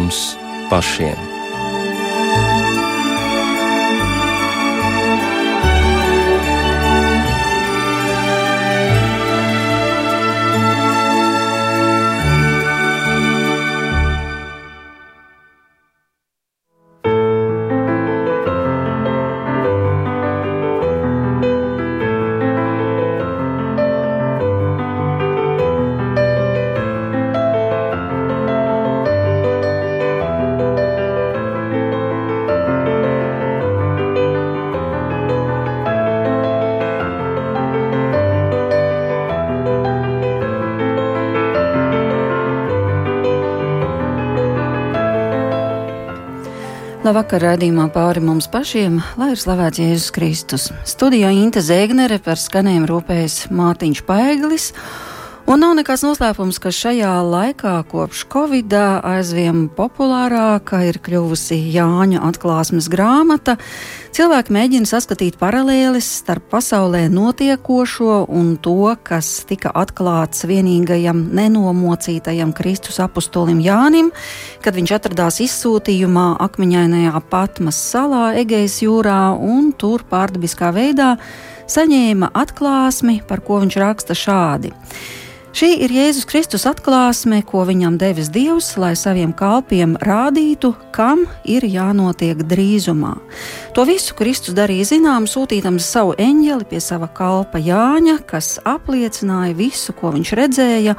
mums pašiem. Labvakar, raidījumā pāri mums pašiem, lai ir slavēts Jēzus Kristus. Studijā Inte Zēgnere par skanējumu rūpējas Mārtiņš Paeglis. Un nav nekāds noslēpums, ka šajā laikā kopš Covid aizvien populārāka ir kļuvusi Jāņa atklāsmes grāmata. Cilvēki mēģina saskatīt paralēlis starp pasaulē notiekošo un to, kas tika atklāts vienīgajam nenomocītajam Kristus apustulim Jānim, kad viņš atradās izsūtījumā akmeņainajā Patmas salā Egejas jūrā un tur pārdabiskā veidā saņēma atklāsmi, par ko viņš raksta šādi. Šī ir Jēzus Kristus atklāsme, ko viņam devis Dievs, lai saviem kalpiem rādītu, kam ir jānotiek drīzumā. To visu Kristus darīja zinām, sūtīdams savu eņģeli pie sava kalpa Jāņa, kas apliecināja visu, ko viņš redzēja.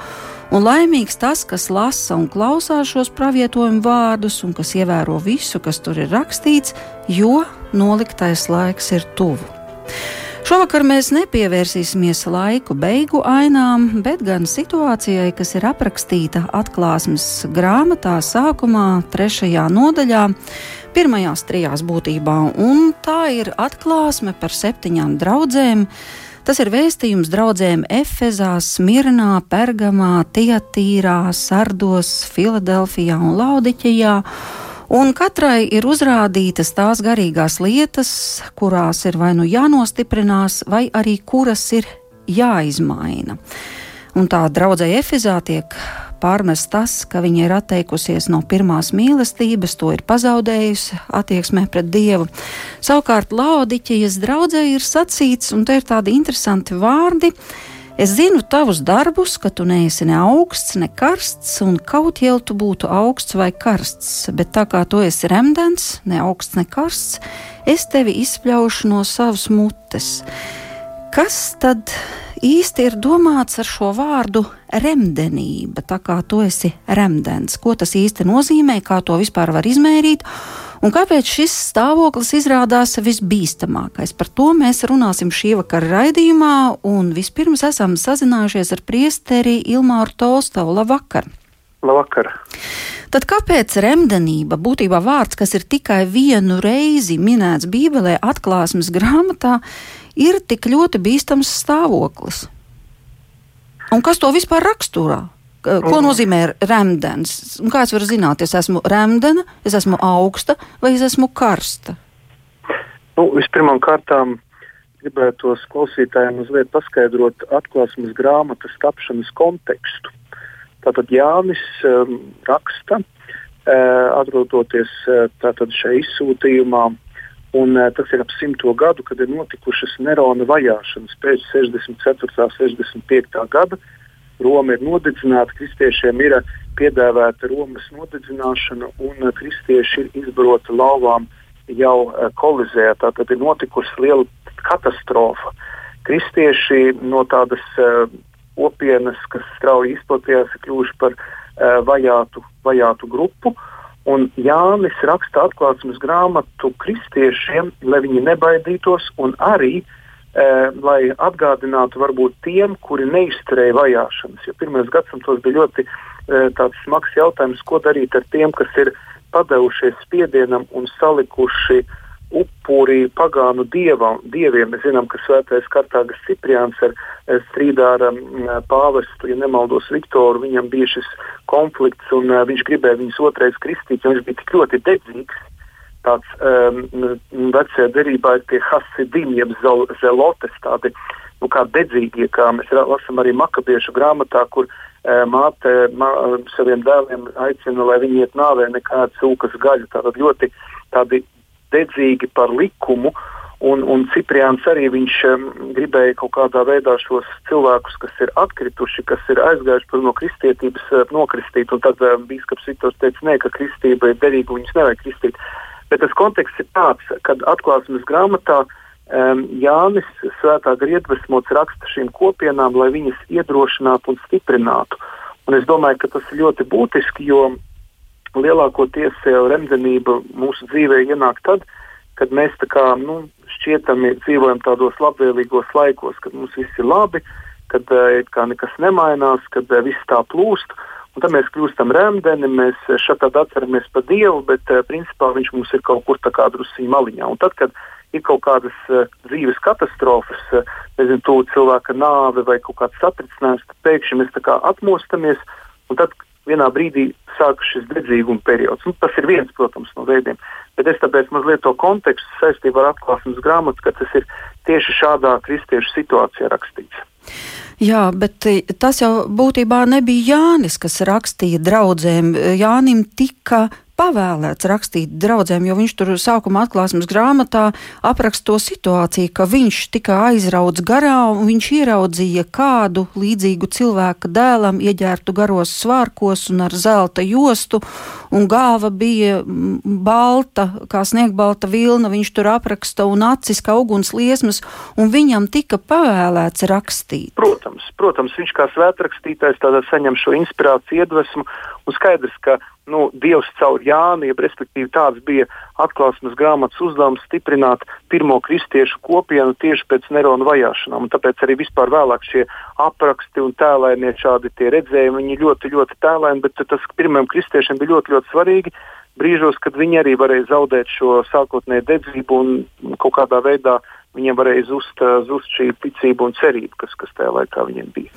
Un laimīgs tas, kas lasa un klausās šos pravietojumu vārdus, un kas ievēro visu, kas tur ir rakstīts, jo noliktais laiks ir tuvu. Šovakar mēs nepievērsīsimies laiku beigu ainām, bet gan situācijai, kas ir aprakstīta atklāsmes grāmatā sākumā, trešajā nodaļā, pirmajās trijās būtībā, un tā ir atklāsme par septiņām draudzēm. Tas ir vēstījums draudzēm Efezā, Smirnā, Pergamā, Tietīrā, Sardos, Filadelfijā un Laudiķijā un katrai ir uzrādītas tās garīgās lietas, kurās ir vai nu jānostiprinās, vai arī kuras ir jāizmaina. Un tā draudzēji Efizā tiek pārmest tas, ka viņa ir atteikusies no pirmās mīlestības, to ir pazaudējusi attieksmē pret Dievu. Savukārt Laodiķijas draudzē ir sacīts, un te ir tādi interesanti vārdi, Es zinu tavus darbus, ka tu neesi ne augsts, ne karsts, un kaut jau tu būtu augsts vai karsts, bet tā kā tu esi remdens, ne augsts, ne karsts, es tevi izspļaušu no savas mutes. Kas tad īsti ir domāts ar šo vārdu remdenība? Tā kā tu esi remdens, ko tas īsti nozīmē, kā to vispār var izmērīt? Un kāpēc šis stāvoklis izrādās visbīstamākais? Par to mēs runāsim šī vakara raidījumā, un vispirms esam sazinājušies ar priesteri Ilmāru Tolstovu. Labvakar! Labvakar! Tad kāpēc remdenība, būtībā vārds, kas ir tikai vienu reizi minēts Bībelē, atklāsmes grāmatā, ir tik ļoti bīstams stāvoklis? Un kas to vispār raksturā? Ko nozīmē remdens? Kāds var zināt, es esmu remdena, es esmu augsta vai es esmu karsta? Nu, Vispirmām kārtām gribētos klausītājiem mazliet paskaidrot atklāsmes grāmatas tapšanas kontekstu. Tātad Jānis um, raksta, uh, atrodoties uh, šajā izsūtījumā, un uh, tas ir ap simto gadu, kad ir notikušas Nerona vajāšanas pēc 64. un 65. gada Roma ir nodedzināta, kristiešiem ir piedāvāta Romas nodedzināšana, un kristieši ir izbaroti lauvām jau kolizē. Tātad ir notikusi liela katastrofa. Kristieši no tādas uh, opienas, kas strauji izplatījās, ir kļuvuši par uh, vajātu, vajātu grupu. Un Jānis raksta atklāsmes grāmatu kristiešiem, lai viņi nebaidītos un arī Uh, lai atgādinātu varbūt tiem, kuri neizturēja vajāšanas. Jo pirmajos gadsimtos bija ļoti uh, smags jautājums, ko darīt ar tiem, kas ir padevušies spiedienam un salikuši upuri pagānu dievam, dieviem. Mēs zinām, ka svētais Kartāgas Cipriāns ar strīdā ar um, pāvestu, ja nemaldos Viktoru, viņam bija šis konflikts un uh, viņš gribēja viņus otrais kristīt, jo viņš bija tik ļoti dedzīgs tāds um, vecajā derībā ir tie hasidim, jeb zelotes, tādi nu, kā dedzīgie, kā mēs lasām arī makabiešu grāmatā, kur uh, māte mā, saviem dēliem aicina, lai viņi iet nāvē nekādu cūkas gaļu. Tātad ļoti tādi dedzīgi par likumu. Un, un Cipriāns arī viņš um, gribēja kaut kādā veidā šos cilvēkus, kas ir atkrituši, kas ir aizgājuši par no kristietības, uh, nokristīt. Un tad uh, biskups Viktors teica, nē, ka kristība ir derīga, viņus nevajag kristīt. Bet tas konteksts ir tāds, ka atklāsmes grāmatā um, Jānis Svētā Griedvesmots raksta šīm kopienām, lai viņas iedrošinātu un stiprinātu. Un es domāju, ka tas ir ļoti būtiski, jo lielākoties remdenība mūsu dzīvē ienāk tad, kad mēs kā, nu, šķietami dzīvojam tādos labvēlīgos laikos, kad mums viss ir labi, kad kā nekas nemainās, kad viss tā plūst. Un tad mēs kļūstam remdeni, mēs šeit atceramies par Dievu, bet principā viņš mums ir kaut kur tā kā drusciņā maliņā. Un tad, kad ir kaut kādas dzīves katastrofas, nezinu, tuvu cilvēka nāve vai kaut kāds satricinājums, tad pēkšņi mēs tā kā atmostamies, un tad vienā brīdī sākas šis dedzīguma periods. Nu, tas ir viens, protams, no veidiem. Bet es tāpēc mazliet to kontekstu saistību ar atklāsmes grāmatu, ka tas ir tieši šādā kristiešu situācijā rakstīts. Jā, bet eh, tas jau būtībā nebija Jānis, kas rakstīja draudzēm. Jānim tika pavēlēts rakstīt draudzēm, jo viņš tur sākuma atklāsmes grāmatā apraksta to situāciju, ka viņš tika aizrauts garā un viņš ieraudzīja kādu līdzīgu cilvēka dēlam, ieģērtu garos svārkos un ar zelta jostu, un gāva bija balta, kā sniegbalta vilna, viņš tur apraksta un acis kā uguns liesmas, un viņam tika pavēlēts rakstīt. Protams, protams viņš kā svētrakstītājs tādā saņem šo inspirāciju, iedvesmu, un skaidrs, ka nu, Dievs caur Jānu, jeb respektīvi tāds bija atklāsmes grāmatas uzdevums stiprināt pirmo kristiešu kopienu tieši pēc Nerona vajāšanām. Un tāpēc arī vispār vēlāk šie apraksti un tēlēnie šādi redzējumi, viņi ļoti, ļoti tēlēni, bet tas pirmajam kristiešiem bija ļoti, ļoti svarīgi. Brīžos, kad viņi arī varēja zaudēt šo sākotnēju dedzību un kaut kādā veidā uh, viņiem varēja zust, zust šī ticība un cerība, kas, kas tajā laikā viņiem bija.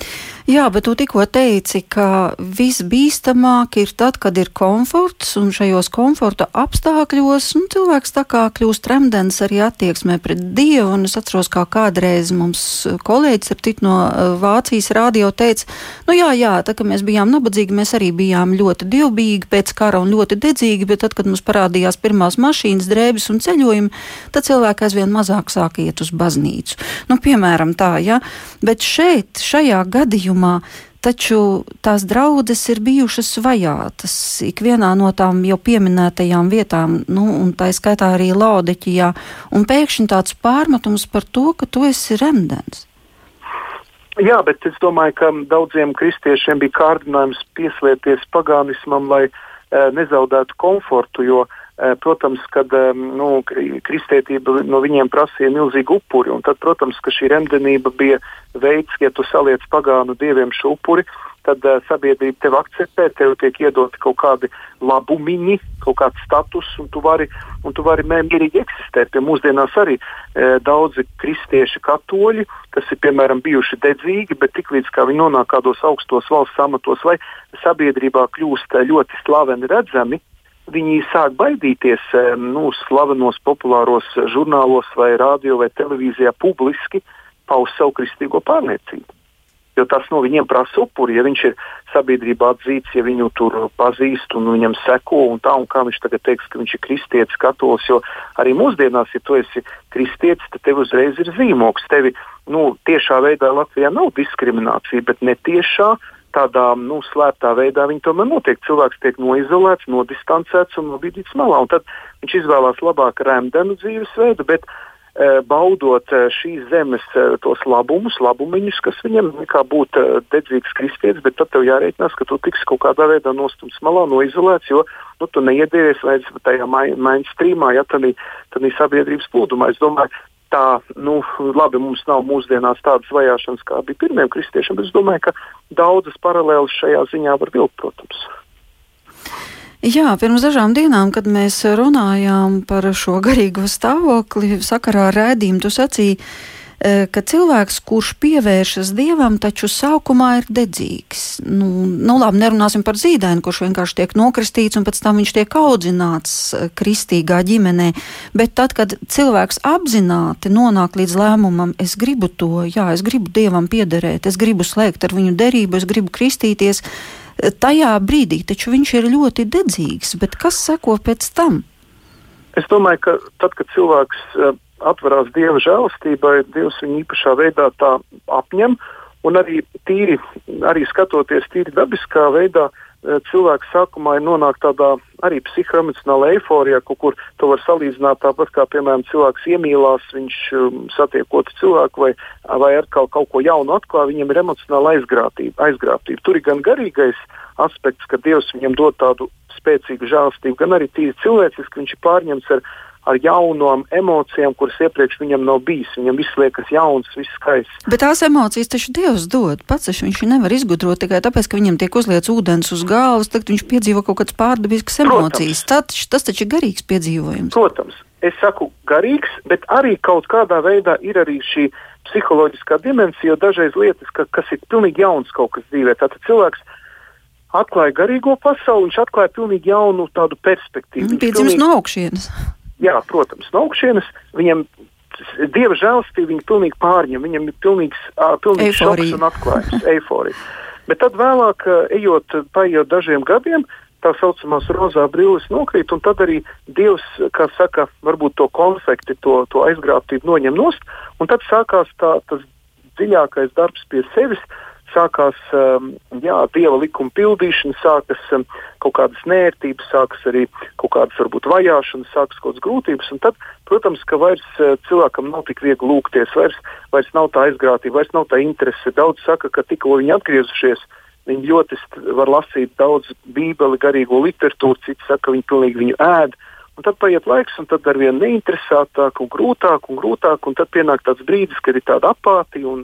Jā, bet tu tikko teici, ka visbīstamāk ir tad, kad ir komforts, un šajos komforta apstākļos nu, cilvēks tā kā kļūst remdens arī attieksmē pret Dievu, un es atceros, kā kādreiz mums kolēģis ar tit no Vācijas rādio teica, nu jā, jā, tā kā mēs bijām nabadzīgi, mēs arī bijām ļoti dievbīgi pēc kara un ļoti dedzīgi, bet tad, kad mums parādījās pirmās mašīnas, drēbes un ceļojumi, tad cilvēki aizvien mazāk sāka iet uz baznīcu. Nu, piemēram, tā, ja? bet šeit, šajā gadījumā, taču tās draudzes ir bijušas vajātas ikvienā no tām jau pieminētajām vietām, nu, un tā skaitā arī Laudeķijā, un pēkšņi tāds pārmetums par to, ka tu esi remdens. Jā, bet es domāju, ka daudziem kristiešiem bija kārdinājums pieslēgties pagānismam, lai e, nezaudētu komfortu, jo e, protams, ka nu, kristietība no viņiem prasīja milzīgu upuri, un tad, protams, ka šī remdenība bija veids, ja tu saliec pagānu dieviem šo upuri, tad uh, sabiedrība tevi akceptē, tev tiek iedoti kaut kādi labumiņi, kaut kāds status, un tu vari, un tu vari mierīgi eksistēt. Pie mūsdienās arī e, daudzi kristieši katoļi, kas ir piemēram bijuši dedzīgi, bet tiklīdz viņi nonāk kādos augstos valsts amatos vai sabiedrībā kļūst ļoti slaveni redzami, viņi sāk baidīties nu, slavenos populāros žurnālos, vai radio vai televīzijā publiski paust savu kristīgo pārliecību. Jo tas no viņiem prasa upuri. Ja viņš ir sabiedrībā atzīts, ja viņu tur pazīst un viņam seko, un tā, un kā viņš tagad teiks, ka viņš ir kristietis, katolis, jo arī mūsdienās, ja tu esi kristietis, tad tev uzreiz ir zīmoks. Tevi nu, tiešā veidā Latvijā nav diskriminācija, bet netiešā tādā nu, slēptā veidā viņi tomēr notiek. Cilvēks tiek noizolēts, nodistancēts un nobīdīts malā. Un tad viņš izvēlās labāk rēmdenu dzīvesveidu, bet e, baudot e, šīs zemes e, tos labumus, labumiņus, kas viņam kā būt e, dedzīgs kristietis, bet tad tev jārēķinās, ka tu tiksi kaut kādā veidā nostumts malā, noizolēts, jo nu, tu neiedēries vairs tajā mainstreamā, ja tādā sabiedrības plūdumā. Es domāju, tā, nu, labi, mums nav mūsdienās tādas vajāšanas, kā bija pirmiem kristiešiem, bet es domāju, ka daudzas paralēlas šajā ziņā var vilkt, protams. Jā, pirms dažām dienām, kad mēs runājām par šo garīgo stāvokli sakarā ar rēdījumu, tu sacīji, ka cilvēks, kurš pievēršas dievam, taču sākumā ir dedzīgs. Nu, nu labi, nerunāsim par zīdaini, kurš vienkārši tiek nokristīts un pēc tam viņš tiek audzināts kristīgā ģimenē. Bet tad, kad cilvēks apzināti nonāk līdz lēmumam, es gribu to, jā, es gribu dievam piederēt, es gribu slēgt ar viņu derību, es gribu kristīties, tajā brīdī taču viņš ir ļoti dedzīgs. Bet kas seko pēc tam? Es domāju, ka tad, kad cilvēks atverās Dieva žēlastībai, Dievs viņu īpašā veidā tā apņem, un arī tīri, arī skatoties tīri dabiskā veidā, uh, cilvēks sākumā ir nonākt tādā arī psihoemocionālā eiforijā, kur to var salīdzināt tāpat kā, piemēram, cilvēks iemīlās, viņš um, satiek otru cilvēku vai, vai atkal kaut ko jaunu atklāja, viņam ir emocionāla aizgrātība, aizgrābtība. Tur ir gan garīgais aspekts, ka Dievs viņam dod tādu spēcīgu žēlastību, gan arī tīri cilvēciski viņš ir pārņemts ar, ar jaunām emocijām, kuras iepriekš viņam nav bijis. Viņam viss liekas jauns, viss skaists. Bet tās emocijas taču Dievs dod. Pats viņš nevar izgudrot tikai tāpēc, ka viņam tiek uzliets ūdens uz galvas, tad viņš piedzīvo kaut kādas pārdabiskas emocijas. Tad, tas taču ir garīgs piedzīvojums. Protams. Es saku garīgs, bet arī kaut kādā veidā ir arī šī psiholoģiskā dimensija, jo dažreiz lietas, ka, kas ir pilnīgi jauns kaut kas dzīvē. Tātad cilvēks atklāja garīgo pasauli, viņš atklāja pilnīgi jaunu tādu perspektīvu. Bija dzimis pilnīgi... no augšienes. Jā, protams, no augšienes. Viņam dieva žēlstība viņu pilnīgi pārņem, viņam ir pilnīgs, uh, pilnīgs šoks un atklājums, eiforija. Bet tad vēlāk, ejot, paiet dažiem gadiem, tā saucamās rozā brilles nokrīt, un tad arī Dievs, kā saka, varbūt to konfekti, to, to aizgrābtību noņem nost, un tad sākās tā, tas dziļākais darbs pie sevis, sākās um, jā, dieva likuma pildīšana, sākas um, kaut kādas nērtības, sākas arī kaut kādas varbūt vajāšanas, sākas kaut kādas grūtības. Tad, protams, ka vairs uh, cilvēkam nav tik viegli lūgties, vairs, vairs nav tā aizgrātība, vairs nav tā interese. Daudz saka, ka tikko viņi atgriezušies, viņi ļoti var lasīt daudz bībeli, garīgo literatūru, citi saka, ka viņi pilnīgi viņu ēd. Un tad paiet laiks, un tad ar vien neinteresētāk, un grūtāk, un grūtāk, un tad pienāk tāds brīdis, kad ir tāda apātija, un,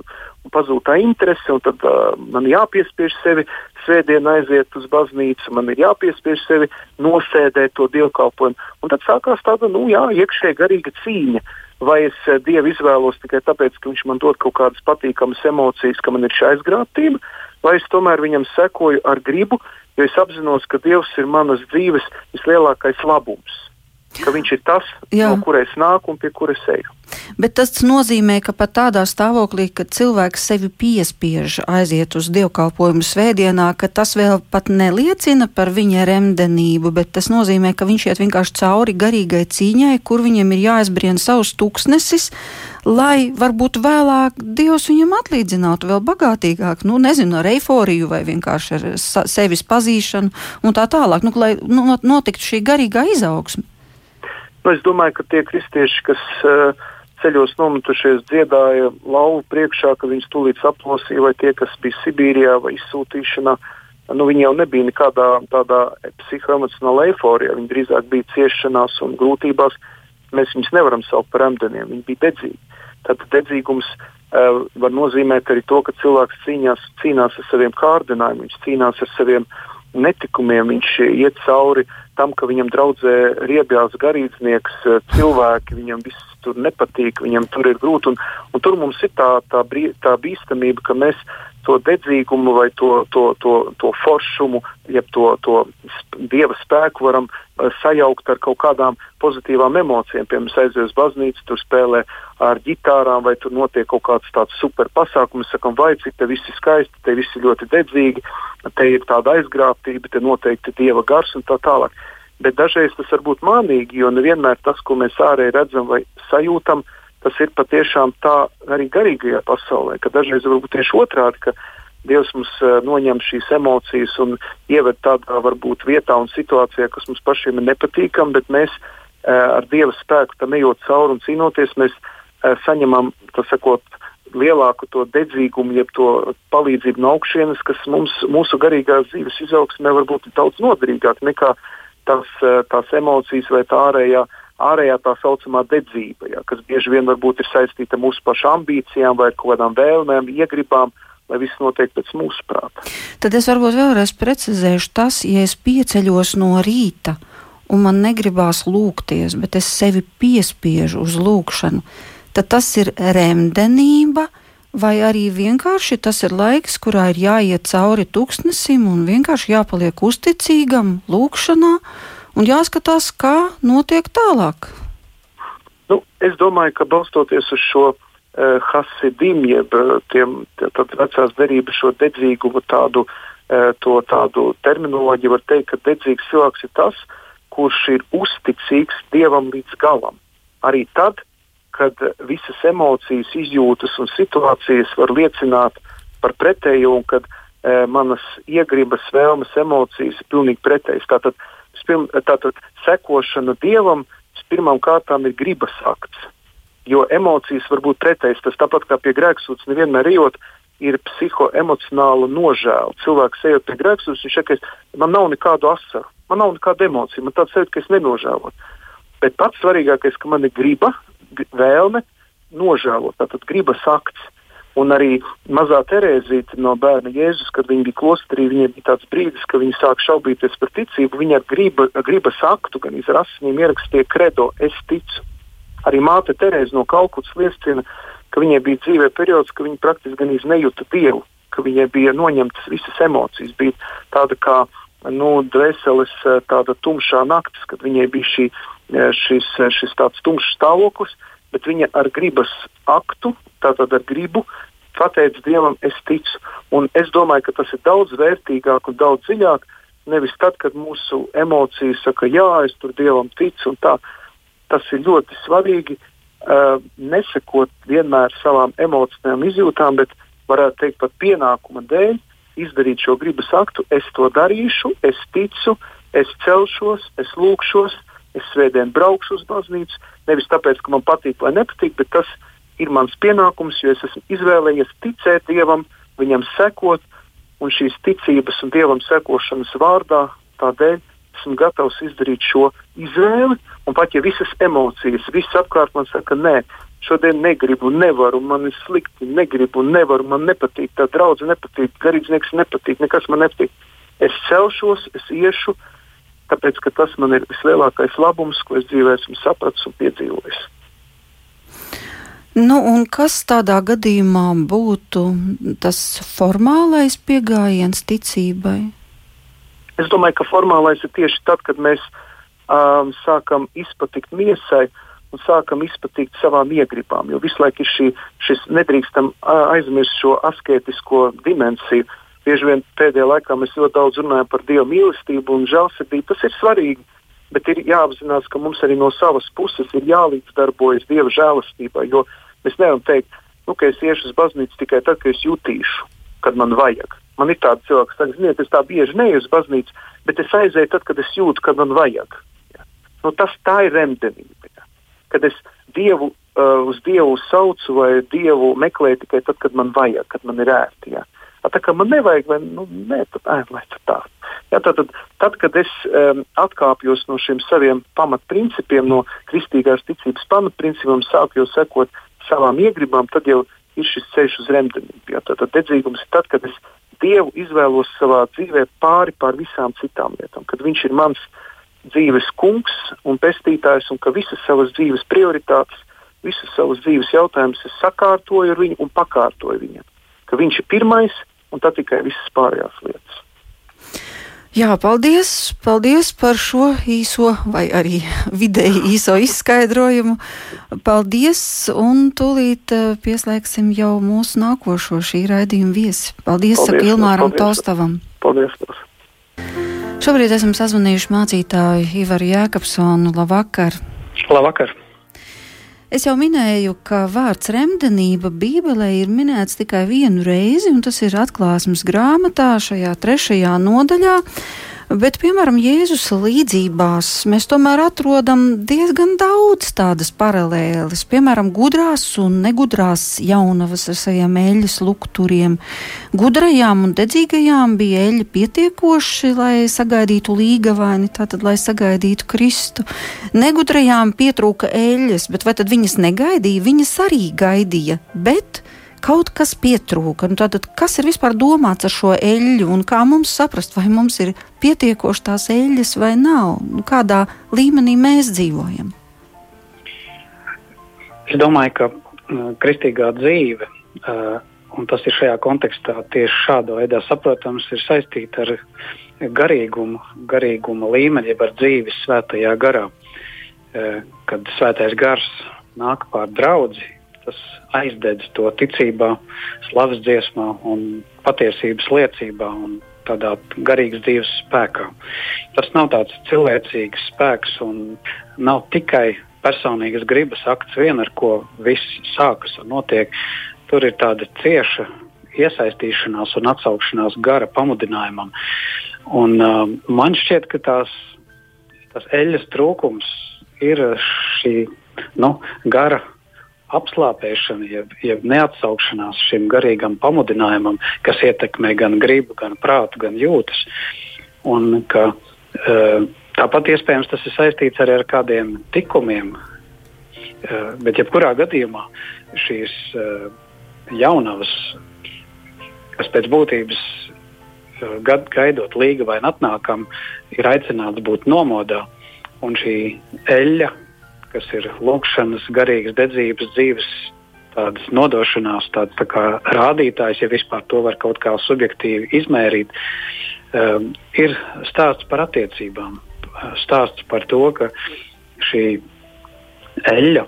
un pazūd tā interese, tad uh, man jāpiespiež sevi svētdien aiziet uz baznīcu, man ir jāpiespiež sevi nosēdēt to dievkalpojumu. Un tad sākās tāda, nu jā, iekšēji garīga cīņa. Vai es Dievu izvēlos tikai tāpēc, ka viņš man dod kaut kādas patīkamas emocijas, ka man ir šī aizgrābtība, vai es tomēr viņam sekoju ar gribu, jo es apzinos, ka Dievs ir manas dzīves vislielākais labums ka viņš ir tas, Jā. no kuras nāk un pie kuras eju. Bet tas nozīmē, ka pat tādā stāvoklī, kad cilvēks sevi piespiež aiziet uz dievkalpojumu svētdienā, ka tas vēl pat neliecina par viņa remdenību, bet tas nozīmē, ka viņš iet vienkārši cauri garīgai cīņai, kur viņam ir jāizbrien savus tūkstnesis, lai varbūt vēlāk Dievs viņam atlīdzinātu vēl bagātīgāk, nu, nezinu, ar eiforiju vai vienkārši ar sevis pazīšanu un tā tālāk, nu, lai nu, notiktu šī garīgā izaugsme. Nu, es domāju, ka tie kristieši, kas uh, ceļos nometušies, dziedāja lauvu priekšā, ka viņus tūlīt saplosīja, vai tie, kas bija Sibīrijā vai izsūtīšanā, nu, viņi jau nebija nekādā tādā psihoemocionālā eiforijā. Viņi drīzāk bija ciešanās un grūtībās. Mēs viņus nevaram saukt par emdeniem. Viņi bija dedzīgi. Tad dedzīgums uh, var nozīmēt arī to, ka cilvēks cīnās, cīnās ar saviem kārdinājumiem, viņš cīnās ar saviem netikumiem, viņš iet cauri tam, ka viņam draudzē riebjās garīdznieks, eh, cilvēki, viņam viss tur nepatīk, viņam tur ir grūti. Un, un tur mums ir tā, tā, brī, tā bīstamība, ka mēs to dedzīgumu vai to, to, to, to foršumu, jeb to, to dieva spēku varam uh, sajaukt ar kaut kādām pozitīvām emocijām. Piemēram, aiziet uz baznīcu, tur spēlē ar ģitārām, vai tur notiek kaut kāds tāds super pasākums. Sakam, vai cik te viss ir skaisti, te viss ir ļoti dedzīgi, te ir tāda aizgrābtība, te noteikti dieva gars un tā tālāk. Bet dažreiz tas var būt mānīgi, jo nevienmēr tas, ko mēs ārēji redzam vai sajūtam, uh, tas ir patiešām tā arī garīgajā pasaulē, ka dažreiz varbūt tieši otrādi, ka Dievs mums uh, noņem šīs emocijas un ieved tādā varbūt vietā un situācijā, kas mums pašiem ir nepatīkama, bet mēs uh, ar Dieva spēku tam ejot cauri un cīnoties, mēs uh, saņemam, tas sakot, lielāku to dedzīgumu, jeb to palīdzību no augšienes, kas mums, mūsu garīgās dzīves izaugsmē var būt daudz noderīgāk nekā tās, tās emocijas vai tā ārējā uh, ārējā tā saucamā dedzība, ja, kas bieži vien varbūt ir saistīta mūsu pašu ambīcijām vai kaut kādām vēlmēm, iegribām, lai viss notiek pēc mūsu prāta. Tad es varbūt vēlreiz precizēšu tas, ja es pieceļos no rīta un man negribās lūgties, bet es sevi piespiežu uz lūgšanu. tad tas ir remdenība, vai arī vienkārši tas ir laiks, kurā ir jāiet cauri tūkstnesim un vienkārši jāpaliek uzticīgam, lūkšanā un jāskatās, kā notiek tālāk. Nu, es domāju, ka balstoties uz šo uh, hasidim, jeb uh, tiem vecās derības šo dedzīgumu tādu, uh, tādu terminoloģiju, var teikt, ka dedzīgs cilvēks ir tas, kurš ir uzticīgs Dievam līdz galam. Arī tad, kad visas emocijas, izjūtas un situācijas var liecināt par pretējo, un kad e, manas iegribas, vēlmes, emocijas ir pilnīgi pretējas. Tātad, tātad sekošana dievam pirmām kārtām ir gribas akts, jo emocijas var būt pretējas. Tas tāpat kā pie grēksūdzes nevienmēr ejot, ir psihoemocionāla nožēla. Cilvēks ejot pie grēksūdzes, viņš saka, man nav nekādu asaru, man nav nekāda emocija, man tāds sajūta, ka es nenožēloju. Bet pats svarīgākais, ka man ir griba, vēlme nožēlot, tātad gribas akts. Un arī mazā Terēzīte no bērna Jēzus, kad viņa bija klosterī, viņai bija tāds brīdis, kad viņa sāk šaubīties par ticību. Viņa griba, gribas aktu, gan ar asinīm ierakstīja kredo, es ticu. Arī māte Terēze no Kalkutas liecina, ka viņai bija dzīvē periods, ka viņa praktiski gan nejūta dievu, ka viņai bija noņemtas visas emocijas. Bija tāda kā nu, dvēseles tāda tumšā naktis, kad viņai bija šī šis, šis tāds tumšs stāvoklis, bet viņa ar gribas aktu, tātad ar gribu, pateica Dievam, es ticu. Un es domāju, ka tas ir daudz vērtīgāk un daudz dziļāk. Nevis tad, kad mūsu emocijas saka, jā, es tur Dievam ticu, un tā. Tas ir ļoti svarīgi. Uh, nesekot vienmēr savām emocionālām izjūtām, bet varētu teikt, pat pienākuma dēļ izdarīt šo gribas aktu. Es to darīšu, es ticu, es celšos, es lūkšos, es svētdien braukšu uz baznīcu. Nevis tāpēc, ka man patīk vai nepatīk, bet tas ir mans pienākums, jo es esmu izvēlējies ticēt Dievam, viņam sekot, un šīs ticības un Dievam sekošanas vārdā tādēļ esmu gatavs izdarīt šo izvēli. Pat ja visas emocijas, viss apkārt man saka, nē, šodien negribu, nevaru, man ir slikti, negribu, nevaru, man nepatīk, tā draudzene nepatīk, garīdznieks nepatīk, nekas man nepatīk. Es celšos, es iešu, tāpēc ka tas man ir vislielākais labums, ko es dzīvē esmu sapratis un piedzīvojis. Nu, un kas tādā gadījumā būtu tas formālais pieejams ticībai? Es domāju, ka formālais ir tieši tad, kad mēs um, sākam izpatikt miesai un sākam izpatikt savām iegribām. Jo visu laiku ir šī, šis nedrīkstam aizmirst šo asketisko dimensiju. Bieži vien pēdējā laikā mēs ļoti daudz runājam par dievu mīlestību un žēlsirdību. Tas ir svarīgi, bet ir jāapzinās, ka mums arī no savas puses ir jālīdzdarbojas dieva žēlastībai. Jo mēs nevaram teikt, nu, ka es iešu uz baznīcu tikai tad, kad es jutīšu, kad man vajag. Man ir tāds cilvēks, kas zina, es tā bieži neju uz baznīcu, bet es aizēju tad, kad es jūtu, kad man vajag. Ja. Nu, tas tā ir remdenība. Ja. Kad es dievu, uh, uz dievu saucu vai dievu meklēju tikai tad, kad man vajag, kad man ir ērti. Ja. Tā kā man nevajag, vai nu, nē, tad, ē, lai tā. Ja, tad, tad, tad, kad es um, atkāpjos no šiem saviem pamatprincipiem, no kristīgās ticības pamatprincipiem, sāku jau sekot savām iegribām, tad jau ir šis ceļš uz remdenību. Ja, tad, tad dedzīgums ir tad, kad es Dievu izvēlos savā dzīvē pāri pār visām citām lietām, kad Viņš ir mans dzīves kungs un pestītājs, un ka visas savas dzīves prioritātes, visas savas dzīves jautājumus es sakārtoju ar viņu un pakārtoju viņam. Ka viņš ir pirmais, un tad tikai visas pārējās lietas. Jā, paldies, paldies par šo īso vai arī vidēji īso izskaidrojumu. Paldies, un tūlīt eh, pieslēgsim jau mūsu nākošo šī raidījuma viesi. Paldies, paldies saka Ilmāram Taustavam. Paldies. paldies. Šobrīd esam sazvanījuši mācītāju Ivaru Jēkabsonu. Labvakar! Labvakar! Es jau minēju, ka vārds remdenība Bībelē ir minēts tikai vienu reizi, un tas ir atklāsmes grāmatā šajā trešajā nodaļā. Bet, piemēram, Jēzus līdzībās mēs tomēr atrodam diezgan daudz tādas paralēles. Piemēram, gudrās un negudrās jaunavas ar saviem eļļas lukturiem. Gudrajām un dedzīgajām bija eļļa pietiekoši, lai sagaidītu līgavaini, tātad, lai sagaidītu Kristu. Negudrajām pietrūka eļļas, bet vai tad viņas negaidīja? Viņas arī gaidīja, bet kaut kas pietrūka. Nu, tātad, kas ir vispār domāts ar šo eļļu un kā mums saprast, vai mums ir pietiekoši tās eļļas vai nav? Nu, kādā līmenī mēs dzīvojam? Es domāju, ka uh, kristīgā dzīve, uh, un tas ir šajā kontekstā tieši šādā veidā saprotams, ir saistīta ar garīgumu, garīguma līmeni, jeb ar dzīves svētajā garā. Uh, kad svētais gars nāk pār draugu, tas aizdedz to ticībā, slavas dziesmā un patiesības liecībā. Un tādā garīgas dzīves spēkā. Tas nav tāds cilvēcīgs spēks un nav tikai personīgas gribas akts vien, ar ko viss sākas un notiek. Tur ir tāda cieša iesaistīšanās un atsaukšanās gara pamudinājumam. Un, uh, man šķiet, ka tās, tas eļļas trūkums ir šī nu, gara apslāpēšana, jeb, jeb neatsaukšanās šim garīgam pamudinājumam, kas ietekmē gan gribu, gan prātu, gan jūtas. Un ka, uh, tāpat iespējams tas ir saistīts arī ar kādiem tikumiem, uh, bet jebkurā gadījumā šīs uh, jaunavas, kas pēc būtības gad, gaidot līga vai atnākam, ir aicināts būt nomodā. Un šī eļļa, kas ir lūkšanas, garīgas dedzības, dzīves tādas nodošanās, tāds tā kā rādītājs, ja vispār to var kaut kā subjektīvi izmērīt, um, ir stāsts par attiecībām. Stāsts par to, ka šī eļļa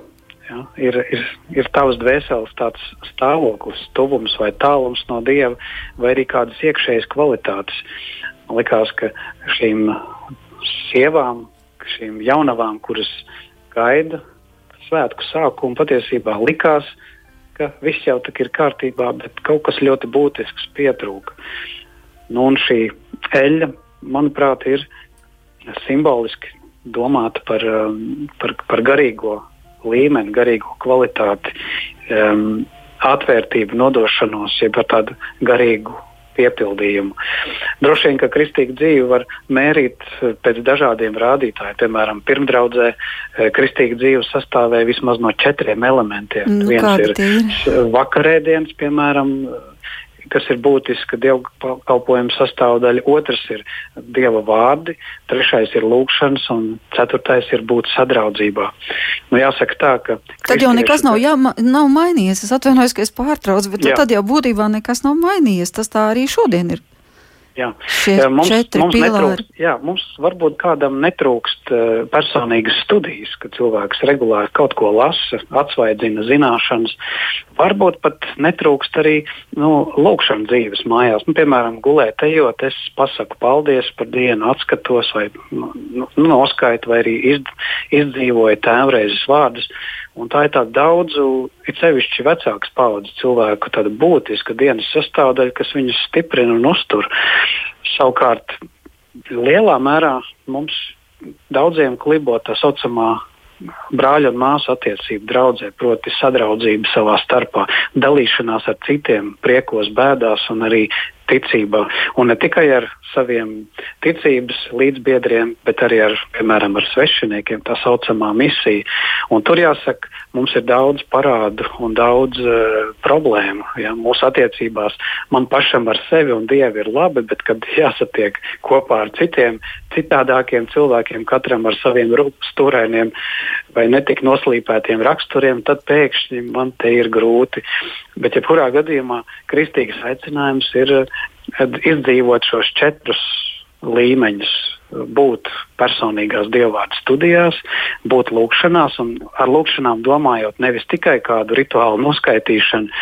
ja, ir, ir, ir tavs dvēseles tāds stāvoklis, tuvums vai tālums no dieva, vai arī kādas iekšējas kvalitātes. Man liekas, ka šīm sievām, šīm jaunavām, kuras gaida svētku sākumu, patiesībā likās, ka viss jau ir kārtībā, bet kaut kas ļoti būtisks pietrūka. Nu, šī eļļa, manuprāt, ir simboliski domāta par, um, par, par garīgo līmeni, garīgo kvalitāti, um, atvērtību, nodošanos, jeb par tādu garīgu piepildījumu. Droši vien, ka kristīga dzīve var mērīt eh, pēc dažādiem rādītājiem. Piemēram, pirmdraudzē eh, kristīga dzīve sastāvēja vismaz no četriem elementiem. Nu, Viens ir, ir vakarēdienas, piemēram, kas ir būtiska dievkalpojuma sastāvdaļa. Otrs ir dieva vārdi, trešais ir lūkšanas, un ceturtais ir būt sadraudzībā. Nu, jāsaka tā, ka. Tad jau nekas nav, jā, nav mainījies. Es atvainojos, ka es pārtraucu, bet nu, tad jau būtībā nekas nav mainījies. Tas tā arī šodien ir. Jā. Šie mums, mums, netrūkst, jā, mums varbūt kādam netrūkst uh, personīgas studijas, ka cilvēks regulāri kaut ko lasa, atsvaidzina zināšanas. Varbūt pat netrūkst arī nu, lūkšanas dzīves mājās. Nu, piemēram, gulēt, ejot, es pasaku paldies par dienu, atskatos vai nu, nu noskaitu vai arī izd, izdzīvoju tēvreizes vārdus. Un tā ir tāda daudzu, it sevišķi vecākas paudzes cilvēku būtiska dienas sastāvdaļa, kas viņus stiprina un uztur. Savukārt, lielā mērā mums daudziem klibo tā saucamā brāļa un māsu attiecību draudzē, proti, sadraudzība savā starpā, dalīšanās ar citiem, priekos, bēdās un arī ticībā. Un ne tikai ar saviem ticības līdzbiedriem, bet arī ar, piemēram, ar svešiniekiem, tā saucamā misija. Un tur jāsaka, mums ir daudz parādu un daudz uh, problēmu. Ja? Mūsu attiecībās man pašam ar sevi un Dievu ir labi, bet kad jāsatiek kopā ar citiem, citādākiem cilvēkiem, katram ar saviem stūrainiem vai netik noslīpētiem raksturiem, tad pēkšņi man te ir grūti. Bet, ja kurā gadījumā kristīgs aicinājums ir izdzīvot šos četrus līmeņus, būt personīgās dievvvārdu studijās, būt lūkšanās, un ar lūkšanām domājot nevis tikai kādu rituālu noskaitīšanu,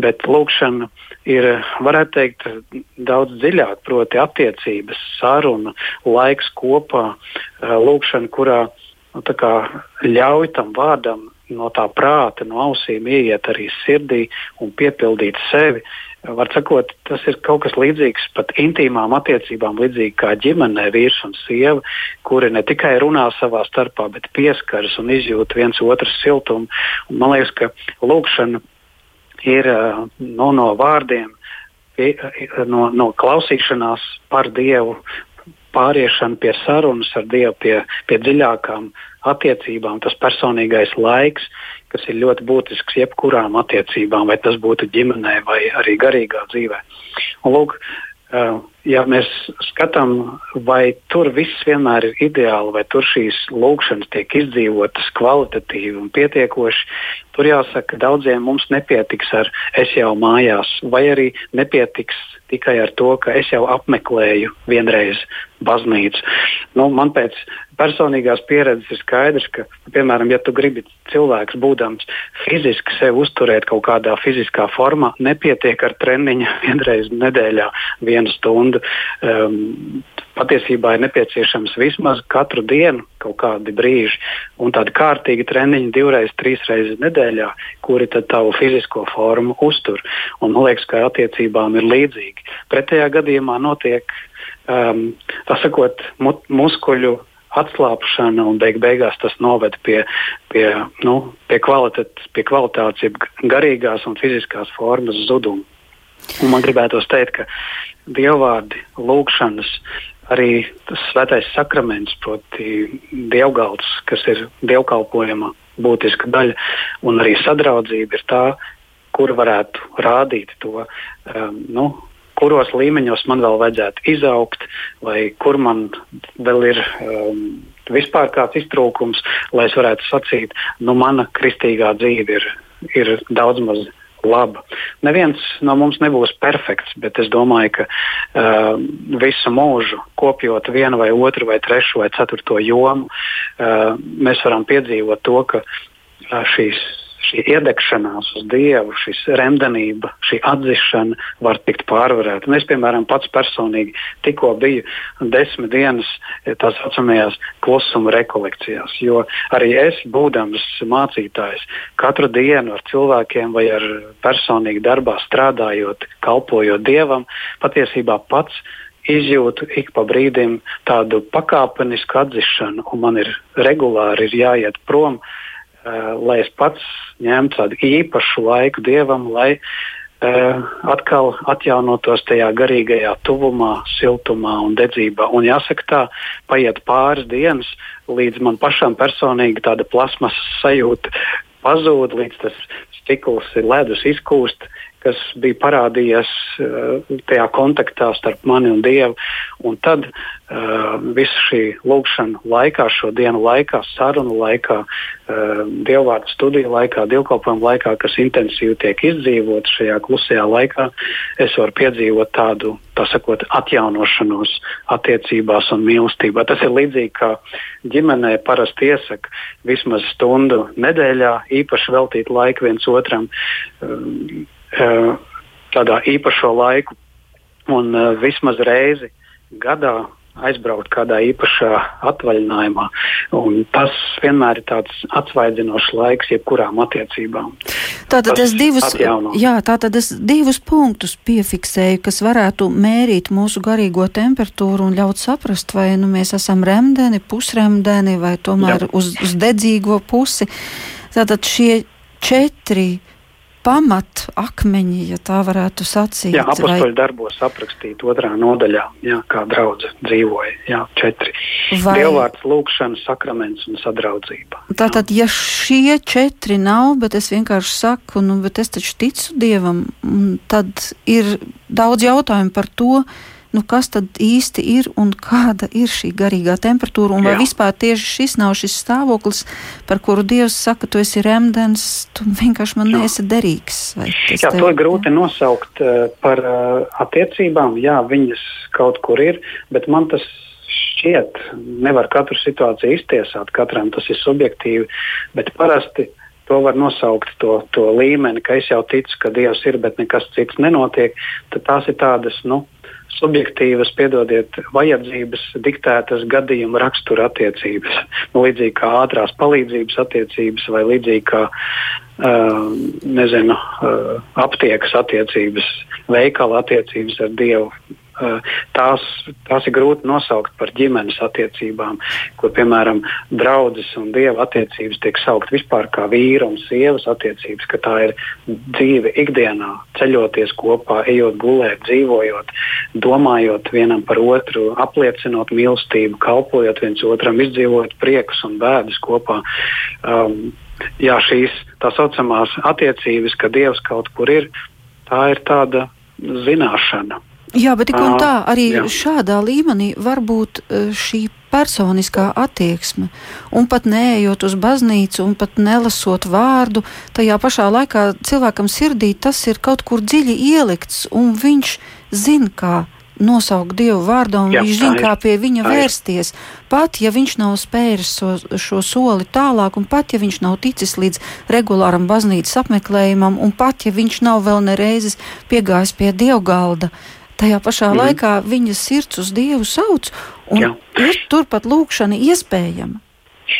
bet lūkšana ir, varētu teikt, daudz dziļāk, proti, attiecības, saruna, laiks kopā, lūkšana, kurā nu, ļauj tam vārdam no tā prāta, no ausīm ieiet arī sirdī un piepildīt sevi. Var sakot, tas ir kaut kas līdzīgs pat intīmām attiecībām, līdzīgi kā ģimenē vīrs un sieva, kuri ne tikai runā savā starpā, bet pieskaras un izjūt viens otru siltumu. Un man liekas, ka lūkšana ir no, no vārdiem, no, no klausīšanās par Dievu, pāriešana pie sarunas ar Dievu, pie, pie dziļākām attiecībām, tas personīgais laiks, kas ir ļoti būtisks jebkurām attiecībām, vai tas būtu ģimenē vai arī garīgā dzīvē. Un, lūk, uh, ja mēs skatām, vai tur viss vienmēr ir ideāli, vai tur šīs lūkšanas tiek izdzīvotas kvalitatīvi un pietiekoši, tur jāsaka, daudziem mums nepietiks ar es jau mājās, vai arī nepietiks tikai ar to, ka es jau apmeklēju vienreiz baznīcu. Nu, man pēc personīgās pieredzes ir skaidrs, ka, piemēram, ja tu gribi cilvēks būdams fiziski sevi uzturēt kaut kādā fiziskā formā, nepietiek ar treniņu vienreiz nedēļā, vienu stundu. Um, patiesībā ir nepieciešams vismaz katru dienu kaut kādi brīži un tādi kārtīgi treniņi divreiz, trīs reizes nedēļā, kuri tad tavu fizisko formu uztur. Un man liekas, ka attiecībām ir līdzīgi. Pretējā gadījumā notiek um, sakot, mu, muskuļu atslābšana un beig beigās tas noved pie, pie, nu, pie, pie kvalitātes, jeb garīgās un fiziskās formas zuduma. Un man gribētos teikt, ka dievvvārdi, lūgšanas, arī tas svētais sakraments, proti, dievgalds, kas ir dievkalpojuma būtiska daļa, un arī sadraudzība ir tā, kur varētu rādīt to um, nu, kuros līmeņos man vēl vajadzētu izaugt, vai kur man vēl ir um, vispār kāds iztrūkums, lai es varētu sacīt, nu, mana kristīgā dzīve ir, ir daudz maz laba. Neviens no mums nebūs perfekts, bet es domāju, ka uh, visu mūžu kopjot vienu vai otru vai trešu vai ceturto jomu, uh, mēs varam piedzīvot to, ka uh, šīs šī iedegšanās uz Dievu, šis remdenība, šī atzīšana var tikt pārvarēta. Un es, piemēram, pats personīgi tikko biju desmit dienas tā saucamajās klusuma rekolekcijās, jo arī es, būdams mācītājs, katru dienu ar cilvēkiem vai ar personīgi darbā strādājot, kalpojot Dievam, patiesībā pats izjūtu ik pa brīdim tādu pakāpenisku atzīšanu, un man ir regulāri ir jāiet prom Uh, lai es pats ņemtu tādu īpašu laiku dievam, lai uh, atkal atjaunotos tajā garīgajā tuvumā, siltumā un dedzībā. Un jāsaka, tā paiet pāris dienas, līdz man pašam personīgi tāda plasmas sajūta pazūd, līdz tas stikls ir ledus izkūst. Kas bija parādījies uh, tajā kontaktā starp mani un Dievu. Un tad uh, visu šī lūkšana laikā, šo dienu laikā, sarunu laikā, uh, dievvvārdu studiju laikā, dievkalpojumu laikā, kas intensīvi tiek izdzīvot šajā klusajā laikā, es varu piedzīvot tādu, tā sakot, atjaunošanos attiecībās un mīlestībā. Tas ir līdzīgi kā ģimenē parasti iesaka vismaz stundu nedēļā, īpaši veltīt laiku viens otram. Tādā īpašo laiku un vismaz reizi gadā aizbraukt kādā īpašā atvaļinājumā. Un tas vienmēr ir tāds atsvaidzinošs laiks jebkurām attiecībām. Tātad es, divus, jā, tātad es divus punktus piefiksēju, kas varētu mērīt mūsu garīgo temperatūru un ļaut saprast, vai nu, mēs esam remdeni, pusremdeni vai tomēr jā. uz, uz dedzīgo pusi. Tātad šie četri pamat akmeņi, ja tā varētu sacīt. Jā, apakstoļu vai... darbos aprakstīt otrā nodaļā, jā, kā draudze dzīvoja, jā, četri. Vai... Dievvvārds, lūkšana, sakraments un sadraudzība. Tātad, jā. ja šie četri nav, bet es vienkārši saku, nu, bet es taču ticu Dievam, tad ir daudz jautājumu par to, nu, kas tad īsti ir un kāda ir šī garīgā temperatūra. Un vai Jā. vispār tieši šis nav šis stāvoklis, par kuru Dievs saka, tu esi remdens, tu vienkārši man neesi derīgs. Jā, tev, to ir grūti nosaukt uh, par uh, attiecībām. Jā, viņas kaut kur ir, bet man tas šķiet, nevar katru situāciju iztiesāt, katram tas ir subjektīvi, bet parasti to var nosaukt, to, to līmeni, ka es jau ticu, ka Dievs ir, bet nekas cits nenotiek. Tad tās ir tādas, nu, subjektīvas, piedodiet, vajadzības diktētas gadījuma rakstura attiecības. Nu, līdzīgi kā ātrās palīdzības attiecības vai līdzīgi kā uh, nezinu, uh, aptiekas attiecības, veikala attiecības ar Dievu tās, tās ir grūti nosaukt par ģimenes attiecībām, kur, piemēram, draudzes un dieva attiecības tiek saukt vispār kā vīra un sievas attiecības, ka tā ir dzīve ikdienā, ceļoties kopā, ejot gulēt, dzīvojot, domājot vienam par otru, apliecinot mīlestību, kalpojot viens otram, izdzīvot priekus un bēdas kopā. Um, jā, šīs tā saucamās attiecības, ka Dievs kaut kur ir, tā ir tāda zināšana Jā, bet tik un tā arī jā. šādā līmenī var būt šī personiskā attieksme, un pat neejot uz baznīcu, un pat nelasot vārdu, tajā pašā laikā cilvēkam sirdī tas ir kaut kur dziļi ielikts, un viņš zina, kā nosaukt Dievu vārdā, un Jā, viņš zina, kā pie viņa vērsties. Pat ja viņš nav spēris so, šo soli tālāk, un pat ja viņš nav ticis līdz regulāram baznīcas apmeklējumam, un pat ja viņš nav vēl nereizes piegājis pie dievgalda, tajā pašā mm. laikā viņa sirds uz Dievu sauc, un Jā. ir turpat lūkšana iespējama.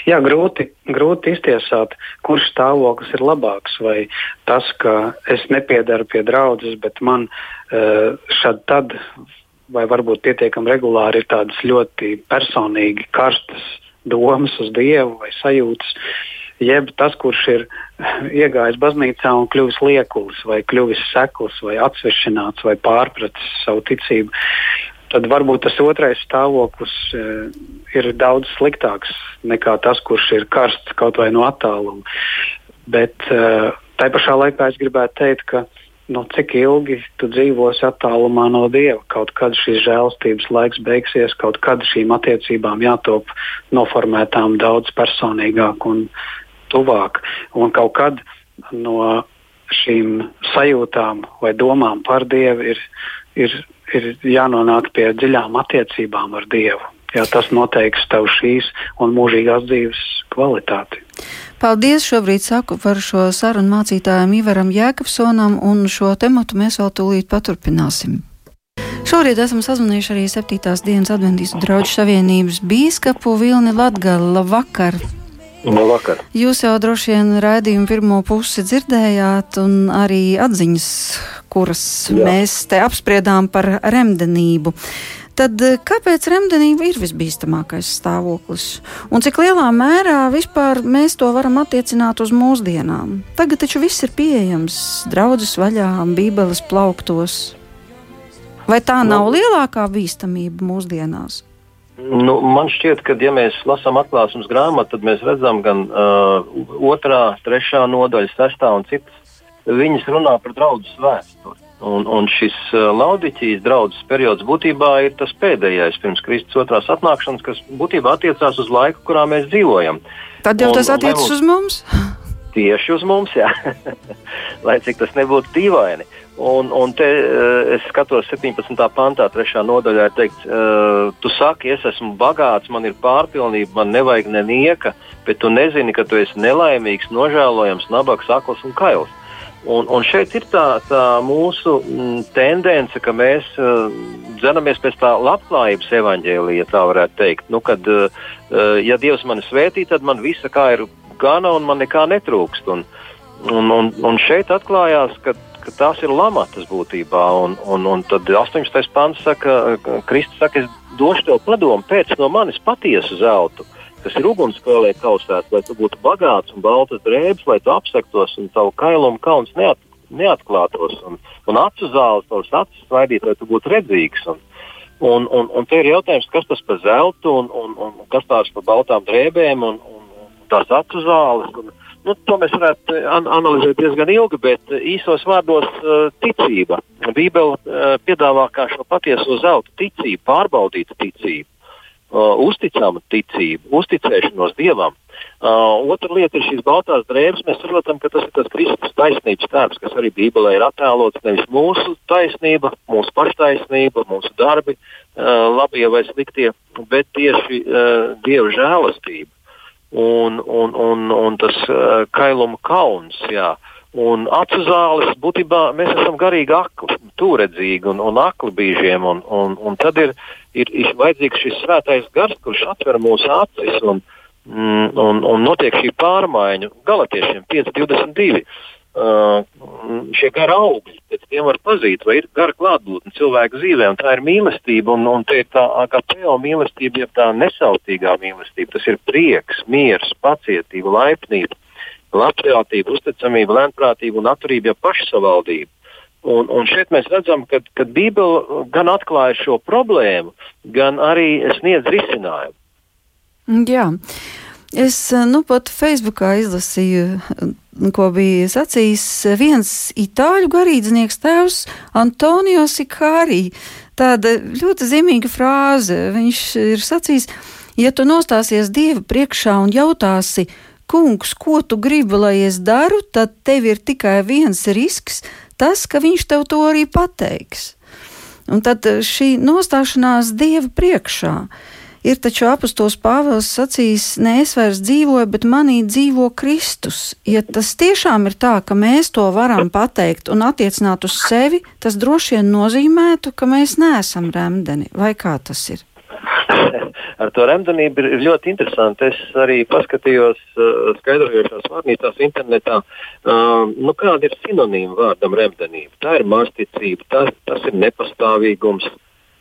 Jā, grūti, grūti iztiesāt, kurš stāvoklis ir labāks. Vai tas, ka es nepiedaru pie draudzes, bet man uh, šad tad vai varbūt pietiekami regulāri ir tādas ļoti personīgi karstas domas uz Dievu vai sajūtas, jeb tas, kurš ir iegājis baznīcā un kļuvis liekulis, vai kļuvis sekls, vai atsvešināts, vai pārpratis savu ticību, tad varbūt tas otrais stāvoklis e, ir daudz sliktāks nekā tas, kurš ir karsts kaut vai no attāluma. Bet e, tai pašā laikā es gribētu teikt, ka nu, cik ilgi tu dzīvosi attālumā no Dieva. Kaut kad šīs žēlstības laiks beigsies, kaut kad šīm attiecībām jātop noformētām daudz personīgāk un tuvāk. Un kaut kad no šīm sajūtām vai domām par Dievu ir, ir, ir jānonāk pie dziļām attiecībām ar Dievu. Jā, tas noteiks tev šīs un mūžīgās dzīves kvalitāti. Paldies šobrīd saku par šo sarunu mācītājiem Ivaram Jēkabsonam, un šo tematu mēs vēl tūlīt paturpināsim. Šorīt esam sazvanījuši arī 7. dienas Adventīstu draugu savienības bīskapu Vilni Latgala. Labvakar! Labvakar! Jūs jau droši vien raidījumu pirmo pusi dzirdējāt, un arī atziņas, kuras Jā. mēs te apspriedām par remdenību. Tad eh, kāpēc remdenība ir visbīstamākais stāvoklis? Un cik lielā mērā vispār mēs to varam attiecināt uz mūsdienām? Tagad taču viss ir pieejams, draudzes vaļā, bībeles plauktos. Vai tā nu, nav lielākā bīstamība mūsdienās? Nu, man šķiet, ka, ja mēs lasām atklāsmes grāmatu, tad mēs redzam gan uh, otrā, trešā nodaļa, sestā un citas. Viņas runā par draugu vēsturi. Un, un šis uh, Laudīķijas draudzes periods būtībā ir tas pēdējais pirms Kristus otrās atnākšanas, kas būtībā attiecās uz laiku, kurā mēs dzīvojam. Tad jau un, tas attiecas uz mums? Tieši uz mums, jā. Lai cik tas nebūtu dīvaini. Un, un te uh, es skatos 17. pantā, 3. nodaļā, ir teikts, uh, tu saki, es esmu bagāts, man ir pārpilnība, man nevajag nenieka, bet tu nezini, ka tu esi nelaimīgs, nožēlojams, nabaks, akls un kails. Un, un šeit ir tā, tā mūsu m, mm, tendence, ka mēs uh, dzenamies pēc tā labklājības evaņģēlīja, tā varētu teikt. Nu, kad, uh, ja Dievs mani svētī, tad man visa kā ir gana un man nekā netrūkst. Un, un, un, un šeit atklājās, ka, ka tās ir lamatas būtībā. Un, un, un tad 18. pants saka, Kristus saka, es došu tev padomu pēc no manis patiesu zeltu kas ir ugunspēlē kausēts, lai tu būtu bagāts un baltas drēbes, lai tu apsektos un tavu kailumu kauns neat, neatklātos, un, un acu zāles, tavas acis svaidīt, lai tu būtu redzīgs. Un, un, un, un te ir jautājums, kas tas par zeltu un, un, un kas tās par baltām drēbēm un, un tās acu zāles. Un, nu, to mēs varētu an analizēt diezgan ilgi, bet īsos vārdos uh, ticība. Bībele uh, piedāvā kā šo patieso zelta ticību, pārbaudītu ticību uh, uzticama ticība, uzticēšanos Dievam. Uh, otra lieta ir šīs baltās drēbes. Mēs saprotam, ka tas ir tas Kristus taisnības tēls, kas arī Bībelē ir attēlots. Nevis mūsu taisnība, mūsu paštaisnība, mūsu darbi, uh, labie vai sliktie, bet tieši uh, Dieva žēlastība un, un, un, un tas uh, kailuma kauns. Jā. Un acu zāles būtībā mēs esam garīgi akli, tūredzīgi un, un akli bīžiem. Un, un, un tad ir, ir, ir vajadzīgs šis svētais gars, kurš atver mūsu acis un, mm, un, un notiek šī pārmaiņa. Galatiešiem 5,22. Uh, šie gara augļi, pēc tiem var pazīt, vai ir gara klātbūtne cilvēka dzīvē, un tā ir mīlestība, un, un tā ir tā agapeo mīlestība, jeb tā nesautīgā mīlestība. Tas ir prieks, miers, pacietība, laipnība labprātība, uzticamība, lēnprātība un atturība, ja pašsavaldība. Un, un šeit mēs redzam, ka, ka Bībele gan atklāja šo problēmu, gan arī sniedz risinājumu. Jā. Es nu pat Facebookā izlasīju, ko bija sacījis viens itāļu garīdznieks tēvs Antonio Sikārī. Tāda ļoti zīmīga frāze. Viņš ir sacījis, ja tu nostāsies Dieva priekšā un jautāsi, kungs, ko tu gribi, lai es daru, tad tev ir tikai viens risks, tas, ka viņš tev to arī pateiks. Un tad šī nostāšanās Dieva priekšā. Ir taču apustulis Pāvils sacījis, ne es vairs dzīvoju, bet manī dzīvo Kristus. Ja tas tiešām ir tā, ka mēs to varam pateikt un attiecināt uz sevi, tas droši vien nozīmētu, ka mēs neesam remdeni. Vai kā tas ir? Ar to remdenību ir ļoti interesanti. Es arī paskatījos uh, skaidrojošās vārnīcās internetā, uh, nu, kāda ir sinonīma vārdam remdenība. Tā ir māksticība, tas, tas ir nepastāvīgums,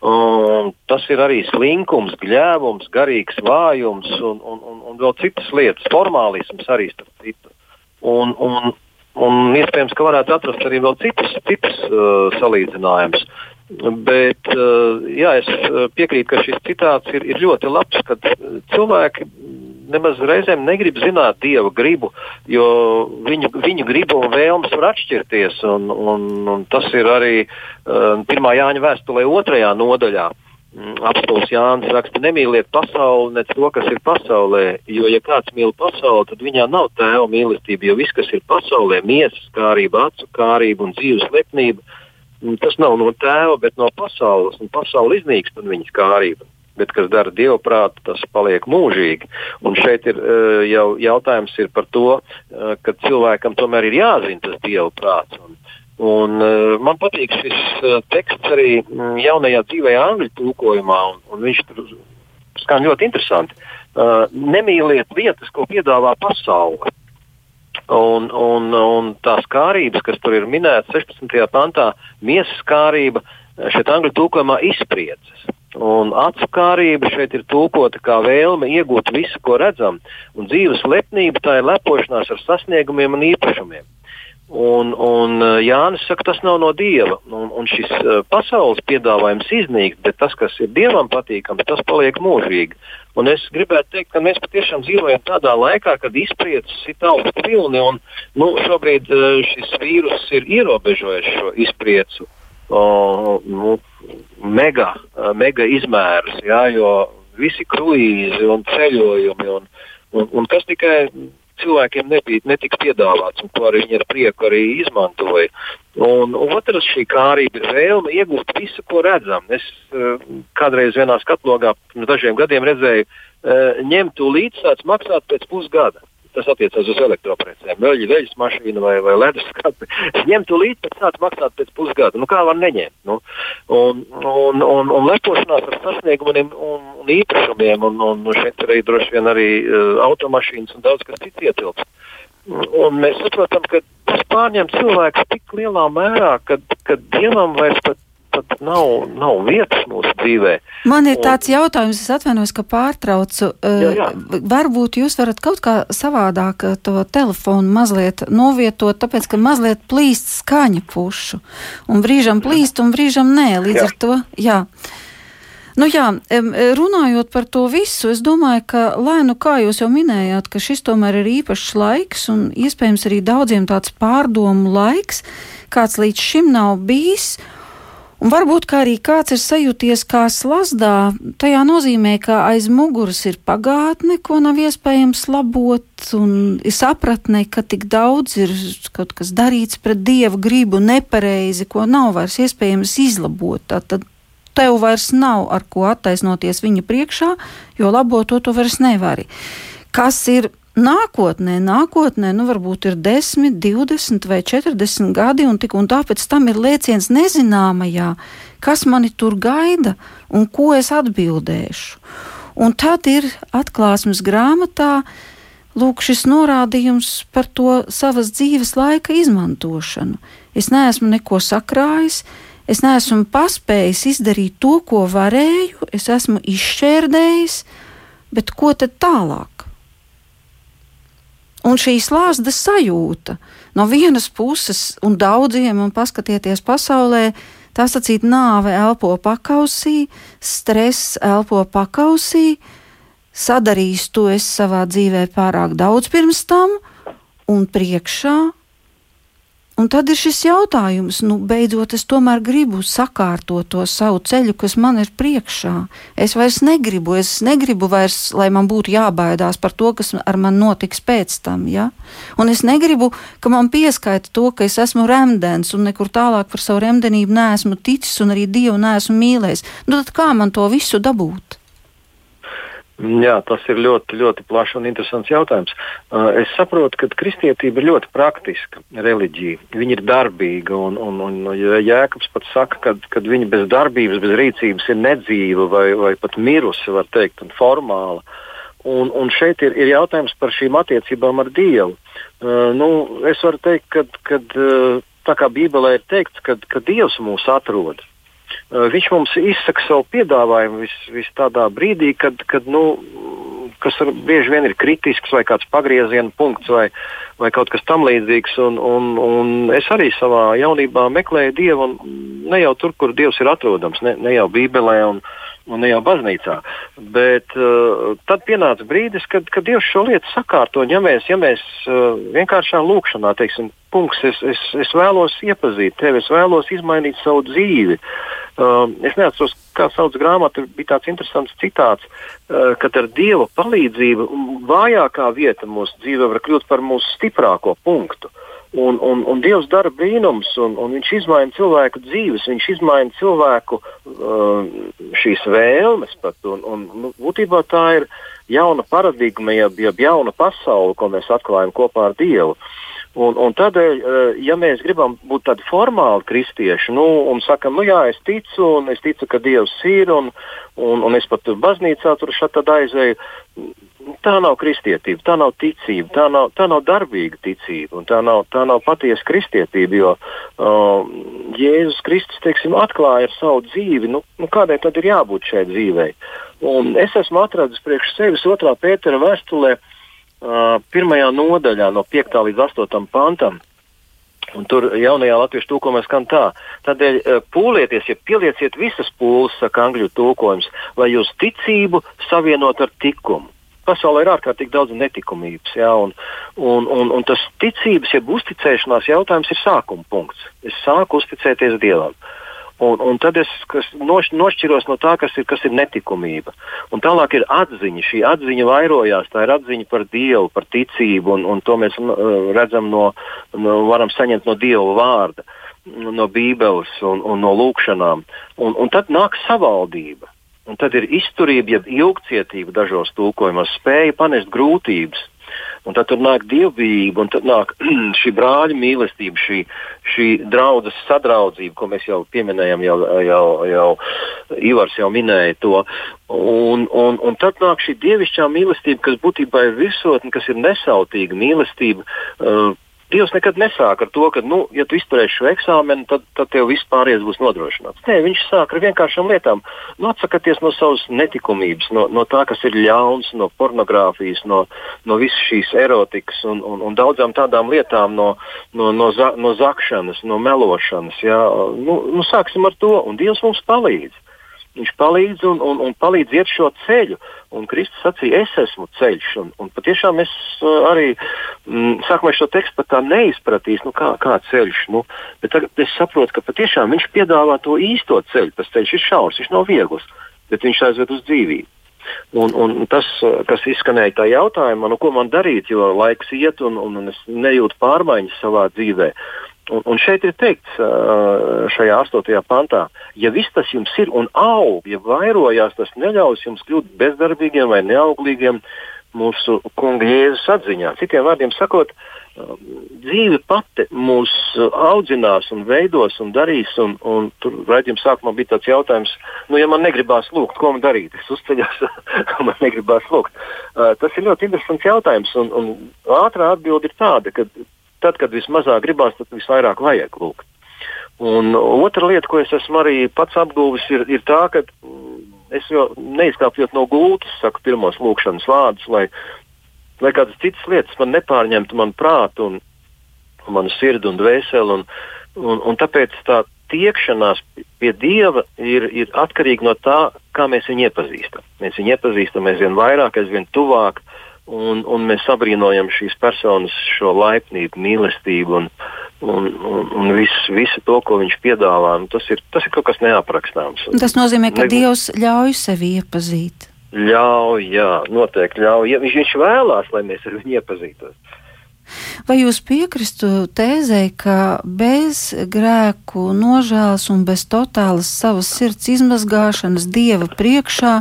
Um, tas ir arī slinkums, gļēvums, garīgs vājums un, un, un, un vēl citas lietas, formālisms arī starp citu. Un, un, un iespējams, ka varētu atrast arī vēl citus, citus uh, salīdzinājumus. Bet uh, jā, es piekrītu, ka šis citāts ir, ir ļoti labs, kad cilvēki nemaz reizēm negrib zināt dieva gribu, jo viņu, viņu gribu un vēlmes var atšķirties. Un, un, un tas ir arī uh, pirmā Jāņa vēstulē, otrajā nodaļā. Mm, Apstults Jānis raksta, nemīliet pasauli, ne to, kas ir pasaulē, jo, ja kāds mīl pasauli, tad viņā nav tēva mīlestība, jo viss, kas ir pasaulē, miesas kārība, acu kārība un dzīves lepnība, mm, tas nav no tēva, bet no pasaules, un pasaule iznīkst un viņas kārība bet kas dara dievu prātu, tas paliek mūžīgi. Un šeit ir uh, jau jautājums ir par to, uh, ka cilvēkam tomēr ir jāzina tas dievu prāts. Un, un, uh, man patīk šis teksts arī mm, jaunajā dzīvē angļu tulkojumā, un, un viņš tur skan ļoti interesanti. Nemīliet lietas, ko piedāvā pasaule. Un, un, un tās kārības, kas tur ir minētas 16. pantā, miesas kārība, šeit angļu tulkojumā izspriedzes. Un acu kārība šeit ir tulkota kā vēlme iegūt visu, ko redzam, un dzīves lepnība tā ir lepošanās ar sasniegumiem un īpašumiem. Un, un eh, Jānis saka, tas nav no dieva, un, un šis uh, pasaules piedāvājums iznīkt, bet tas, kas ir dievam patīkams, tas paliek mūžīgi. Un es gribētu teikt, ka mēs patiešām dzīvojam tādā laikā, kad izpriecas ir augstu vilni, un nu, šobrīd uh, šis vīrus ir ierobežojis šo izpriecu o, nu, mega, mega izmērus, jā, jo visi kruīzi un ceļojumi, un, un, un kas tikai cilvēkiem nebija, netika piedāvāts, un to arī viņi ar prieku arī izmantoja. Un, otrs šī kārība ir vēlme iegūt visu, ko redzam. Es uh, kādreiz vienā skatlogā pirms dažiem gadiem redzēju, uh, ņemt to līdzi, maksāt pēc pusgada tas attiecās uz elektroprecēm, veļu, veļas mašīnu vai, vai ledus skati. Ņemt to līdzi, pēc sāc maksāt pēc pusgada. Nu, kā var neņemt? Nu, un, un, un, un lepošanās ar sasniegumiem un, un īpašumiem, un, un šeit arī droši vien arī uh, automašīnas un daudz kas cits ietilpst. Un mēs saprotam, ka tas pārņem cilvēku tik lielā mērā, ka, ka dievam vairs pat tad nav, nav vietas mūsu dzīvē. Man ir un... tāds jautājums, es atvainojos, ka pārtraucu. Jā, jā. Varbūt jūs varat kaut kā savādāk to telefonu mazliet novietot, tāpēc, ka mazliet plīst skaņa pušu. Un brīžam plīst, un brīžam nē. Līdz jā. ar to, jā. Nu jā, runājot par to visu, es domāju, ka, lai nu kā jūs jau minējāt, ka šis tomēr ir īpašs laiks un iespējams arī daudziem tāds pārdomu laiks, kāds līdz šim nav bijis. Un varbūt arī kāds ir sajūties kā slazdā, tajā nozīmē, ka aiz muguras ir pagātne, ko nav iespējams labot, un ir sapratne, ka tik daudz ir kaut kas darīts pret dievu gribu nepareizi, ko nav vairs iespējams izlabot. Tad tev vairs nav ar ko attaisnoties viņa priekšā, jo labot to tu vairs nevari. Kas ir Nākotnē, nākotnē, nu varbūt ir 10, 20 vai 40 gadi, un tik un tāpēc tam ir lēciens nezināmajā, kas mani tur gaida un ko es atbildēšu. Un tad ir atklāsmes grāmatā lūk, šis norādījums par to savas dzīves laika izmantošanu. Es neesmu neko sakrājis, es neesmu paspējis izdarīt to, ko varēju, es esmu izšķērdējis, bet ko tad tālāk? Un šī slāzda sajūta no vienas puses, un daudziem, un paskatieties pasaulē, tā sacīt, nāve elpo pakausī, stress elpo pakausī, sadarījis to es savā dzīvē pārāk daudz pirms tam un priekšā. Un tad ir šis jautājums, nu, beidzot, es tomēr gribu sakārtot to savu ceļu, kas man ir priekšā. Es vairs negribu, es negribu vairs, lai man būtu jābaidās par to, kas ar mani notiks pēc tam. Ja? Un es negribu, ka man pieskaita to, ka es esmu remdens un nekur tālāk par savu remdenību neesmu ticis un arī Dievu neesmu mīlējis. Nu, tad kā man to visu dabūt? Jā, tas ir ļoti, ļoti plašs un interesants jautājums. Uh, es saprotu, ka kristietība ir ļoti praktiska reliģija. Viņa ir darbīga, un, un, un Jēkabs pat saka, ka viņa bez darbības, bez rīcības ir nedzīva vai, vai pat mirusi, var teikt, un formāla. Un, un šeit ir, ir jautājums par šīm attiecībām ar Dievu. Uh, nu, es varu teikt, ka uh, tā kā Bībelē ir teikts, ka Dievs mūs atrod. Viņš mums izsaka savu piedāvājumu vis, vis tādā brīdī, kad, kad nu, kas ar, bieži vien ir kritisks vai kāds pagrieziena punkts vai, vai kaut kas tamlīdzīgs. Un, un, un es arī savā jaunībā meklēju Dievu, un ne jau tur, kur Dievs ir atrodams, ne, ne jau Bībelē. Un, un ne jau baznīcā. Bet uh, tad pienāca brīdis, kad, kad Dievs šo lietu sakārto. Ja mēs, ja mēs uh, vienkāršā lūkšanā, teiksim, punkts, es, es, es vēlos iepazīt tevi, es vēlos izmainīt savu dzīvi. Uh, es neatceros, kā sauc grāmatu, bija tāds interesants citāts, uh, ka ar Dieva palīdzību vājākā vieta mūsu dzīvē var kļūt par mūsu stiprāko punktu. Un, un, un Dievs dara brīnums, un, un Viņš izmaina cilvēku dzīves, Viņš izmaina cilvēku uh, šīs vēlmes pat. Un, un, nu, būtībā tā ir jauna paradigma, jeb, jeb jauna pasaule, ko mēs atklājam kopā ar Dievu. Un, un tādēļ, uh, ja mēs gribam būt tādi formāli kristieši, nu, un sakam, nu jā, es ticu, un es ticu, ka Dievs ir, un, un, un es pat baznīcā tur šādi aizēju, Tā nav kristietība, tā nav ticība, tā nav, tā nav darbīga ticība, un tā nav, tā nav patiesa kristietība. Jo uh, Jēzus Kristus teiksim, atklāja ar savu dzīvi, nu, nu, kādai tad ir jābūt šai dzīvei. Un es esmu atradis priekš sevis otrā Pētera vēstulē, uh, pirmajā nodaļā, no 5. līdz 8. pantam. Un tur jaunajā latviešu tūkojumā skan tā. Tādēļ uh, pūlieties, ja pielieciet visas pūles, saka angļu tūkojums, lai jūs ticību savienot ar tikumu pasaulē ir ārkārtīgi daudz netikumības. Ja, un, un, un, un tas ticības, jeb uzticēšanās jautājums ir sākuma punkts. Es sāku uzticēties Dievam. Un, un tad es noš, nošķiros no tā, kas ir, kas ir netikumība. Un tālāk ir atziņa. Šī atziņa vairojās. Tā ir atziņa par Dievu, par ticību, un, un to mēs redzam no, no, varam saņemt no Dieva vārda, no Bībeles un, un no lūkšanām. Un, un tad nāk savaldība. Un tad ir izturība, jeb ilgcietība dažos tulkojumos, spēja panest grūtības. Un tad tur nāk dievbijība, un tad nāk šī brāļa mīlestība, šī, šī draudzes sadraudzība, ko mēs jau pieminējām, jau, jau, jau Ivars jau minēja to. Un, un, un tad nāk šī dievišķā mīlestība, kas būtībā ir visotne, kas ir nesautīga mīlestība. Uh, Dievs nekad nesāk ar to, ka, nu, ja tu izturēsi šo eksāmenu, tad, tad tev viss pārējais būs nodrošināts. Nē, viņš sāk ar vienkāršām lietām. Nu, atsakieties no savas netikumības, no, no tā, kas ir ļauns, no pornogrāfijas, no, no visas šīs erotikas un, un, un daudzām tādām lietām, no, no, no, za, no zakšanas, no melošanas. Jā. Nu, nu, sāksim ar to, un Dievs mums palīdz. Viņš palīdz un, un, un palīdz iet šo ceļu. Un Kristus sacīja, es esmu ceļš. Un, un patiešām es uh, arī mm, sākumā šo tekstu pat tā neizpratīju, nu, kā, kā ceļš. Nu, bet tagad es saprotu, ka patiešām viņš piedāvā to īsto ceļu. Tas ceļš ir šaurs, viņš nav viegls, bet viņš aizved uz dzīvību. Un, un tas, kas izskanēja tajā jautājumā, nu, ko man darīt, jo laiks iet un, un es nejūtu pārmaiņas savā dzīvēm. Un, un šeit ir teikts, šajā astotajā pantā, ja viss tas jums ir un aug, ja vairojās, tas neļaus jums kļūt bezdarbīgiem vai neauglīgiem mūsu kunga jēzus atziņā. Citiem vārdiem sakot, dzīve pati mūs audzinās un veidos un darīs. Un, un tur raidījuma sākumā bija tāds jautājums, nu, ja man negribās lūgt, ko man darīt? Es uzceļos, man negribās lūgt. Tas ir ļoti interesants jautājums. Un, un ātrā atbilde ir tāda, ka tad, kad vismazāk gribās, tad visvairāk vajag lūgt. Un otra lieta, ko es esmu arī pats apguvis, ir, ir tā, ka mm, es jau neizkāpjot no gultas, saku pirmos lūkšanas vārdus, lai, lai kādas citas lietas man nepārņemtu manu prātu un, manu sirdi un dvēseli. Un, un, un tāpēc tā tiekšanās pie Dieva ir, ir atkarīga no tā, kā mēs viņu iepazīstam. Mēs viņu iepazīstam aizvien vairāk, aizvien tuvāk, un, un mēs abrīnojam šīs personas šo laipnību, mīlestību un, un, un, un visu, visu to, ko viņš piedāvā. Nu, tas, ir, tas ir kaut kas neaprakstāms. Tas nozīmē, ka ne... Dievs ļauj sevi iepazīt. Ļauj, jā, noteikti ļauj. Ja viņš, viņš vēlās, lai mēs ar viņu iepazītos. Vai jūs piekristu tēzē, ka bez grēku nožēlas un bez totālas savas sirds izmazgāšanas dieva priekšā,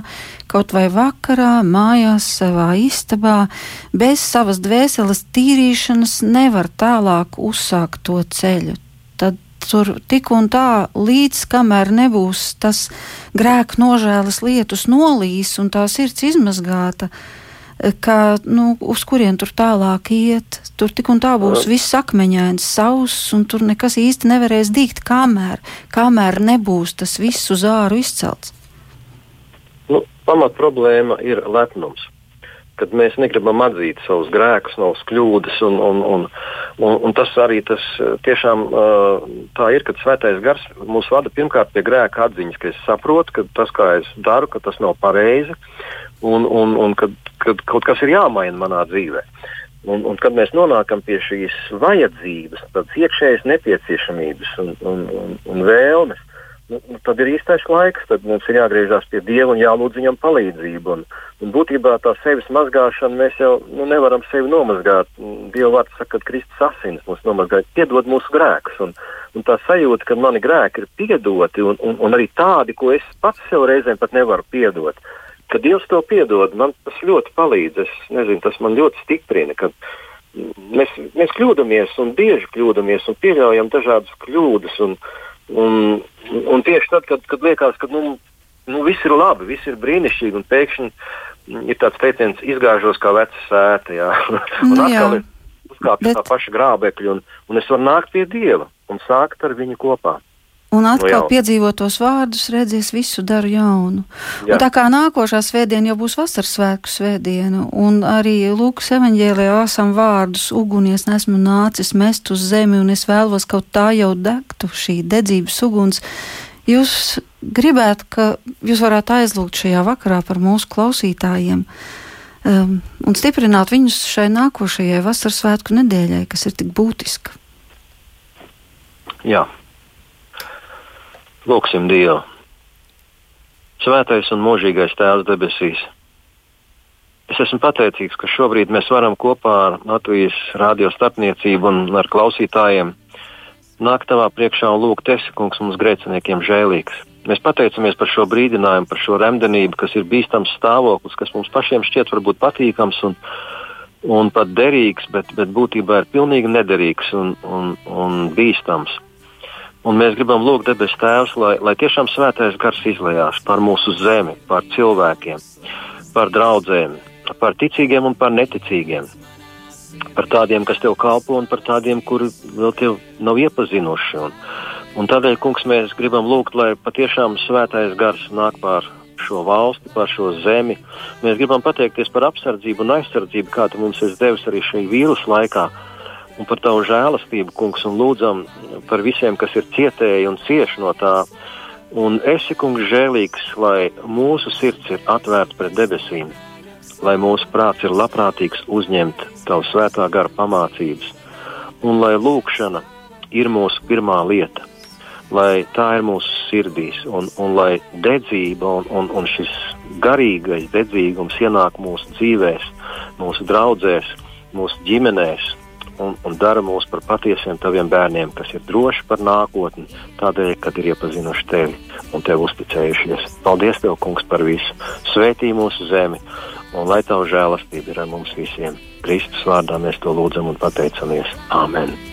kaut vai vakarā, mājās, savā istabā, bez savas dvēseles tīrīšanas nevar tālāk uzsākt to ceļu? Tad tur tik un tā, līdz kamēr nebūs tas grēku nožēlas lietus nolīs un tā sirds izmazgāta, ka, nu, uz kurien tur tālāk iet. Tur tik un tā būs viss akmeņains, sauss, un tur nekas īsti nevarēs dīgt, kamēr, kamēr nebūs tas viss uz āru izcelts. Nu, pamat problēma ir lepnums. Kad mēs negribam atzīt savus grēkus, savus kļūdas, un, un, un, un, un tas arī tas tiešām tā ir, kad svētais gars mūs vada pirmkārt pie grēka atziņas, ka es saprotu, ka tas, kā es daru, ka tas nav pareizi, un, un, un kad, kad kaut kas ir jāmaina manā dzīvē. Un, un kad mēs nonākam pie šīs vajadzības, tādas iekšējas nepieciešamības un, un, un, un vēlmes, nu, nu, tad ir īstais laiks, tad mums ir jāgriežas pie Dieva un jālūdz viņam palīdzību. Un, un būtībā tā sevis mazgāšana mēs jau nu, nevaram sevi nomazgāt. Dieva vārds saka, ka Kristus asins mūs nomazgāja, piedod mūsu grēkus. Un, un tā sajūta, ka mani grēki ir piedoti un, un, un arī tādi, ko es pats sev reizēm pat nevaru piedot ka Dievs to piedod, man tas ļoti palīdz. Es nezinu, tas man ļoti stiprina. Mēs, mēs kļūdāmies un bieži kļūdāmies un pieļaujam dažādas kļūdas. Un, un, un tieši tad, kad, kad liekas, ka nu, nu, viss ir labi, viss ir brīnišķīgi, un pēkšņi ir tāds teiciens, izgāžos kā veca sēta. Jā. un nu, atkal ir uzkāpts Bet... tā paša grābekļa, un, un es varu nākt pie Dieva un sākt ar viņu kopā. Un atkal no piedzīvot tos vārdus, redzēs, visu daru jaunu. Jā. Un tā kā nākošā svētdiena jau būs vasaras svētku svētdiena, un arī Lūkas evaņģēlē āsam vārdus ugunies nesmu nācis mest uz zemi, un es vēlos kaut tā jau degtu šī dedzības uguns. Jūs gribētu, ka jūs varētu aizlūgt šajā vakarā par mūsu klausītājiem um, un stiprināt viņus šai nākošajai vasaras svētku nedēļai, kas ir tik būtiska. Jā. Lūksim Dievu! Svētais un mūžīgais Tēvs debesīs! Es esmu pateicīgs, ka šobrīd mēs varam kopā ar Latvijas radio starpniecību un ar klausītājiem nākt tavā priekšā un lūgt, esi kungs mums grēciniekiem žēlīgs. Mēs pateicamies par šo brīdinājumu, par šo remdenību, kas ir bīstams stāvoklis, kas mums pašiem šķiet varbūt patīkams un, un pat derīgs, bet, bet būtībā ir pilnīgi nederīgs un, un, un bīstams. Un mēs gribam lūgt debesu Tēvs, lai, lai tiešām svētais gars izlējās par mūsu zemi, par cilvēkiem, par draugiem, par ticīgiem un par neticīgiem. Par tādiem, kas tev kalpo, un par tādiem, kuri vēl tevi nav iepazinuši. Un, un tādēļ, kungs, mēs gribam lūgt, lai patiešām svētais gars nāk pār šo valsti, par šo zemi. Mēs gribam pateikties par apsardzību un aizsardzību, kādu mums ir devis arī šī vīrusu laikā un par tavu žēlastību, kungs, un lūdzam par visiem, kas ir cietēji un cieši no tā. Un esi, kungs, žēlīgs, lai mūsu sirds ir atvērta pret debesīm, lai mūsu prāts ir labprātīgs uzņemt tavu svētā gara pamācības, un lai lūkšana ir mūsu pirmā lieta, lai tā ir mūsu sirdīs, un, un lai dedzība un, un, un šis garīgais dedzīgums ienāk mūsu dzīvēs, mūsu draudzēs, mūsu ģimenēs, un, un dara mūs par patiesiem taviem bērniem, kas ir droši par nākotni, tādēļ, kad ir iepazinuši tevi un tev uzticējušies. Paldies, Tev, Kungs, par visu! Svētī mūsu zemi, un lai Tava žēlastība ir ar mums visiem. Kristus vārdā mēs to lūdzam un pateicamies. Āmen!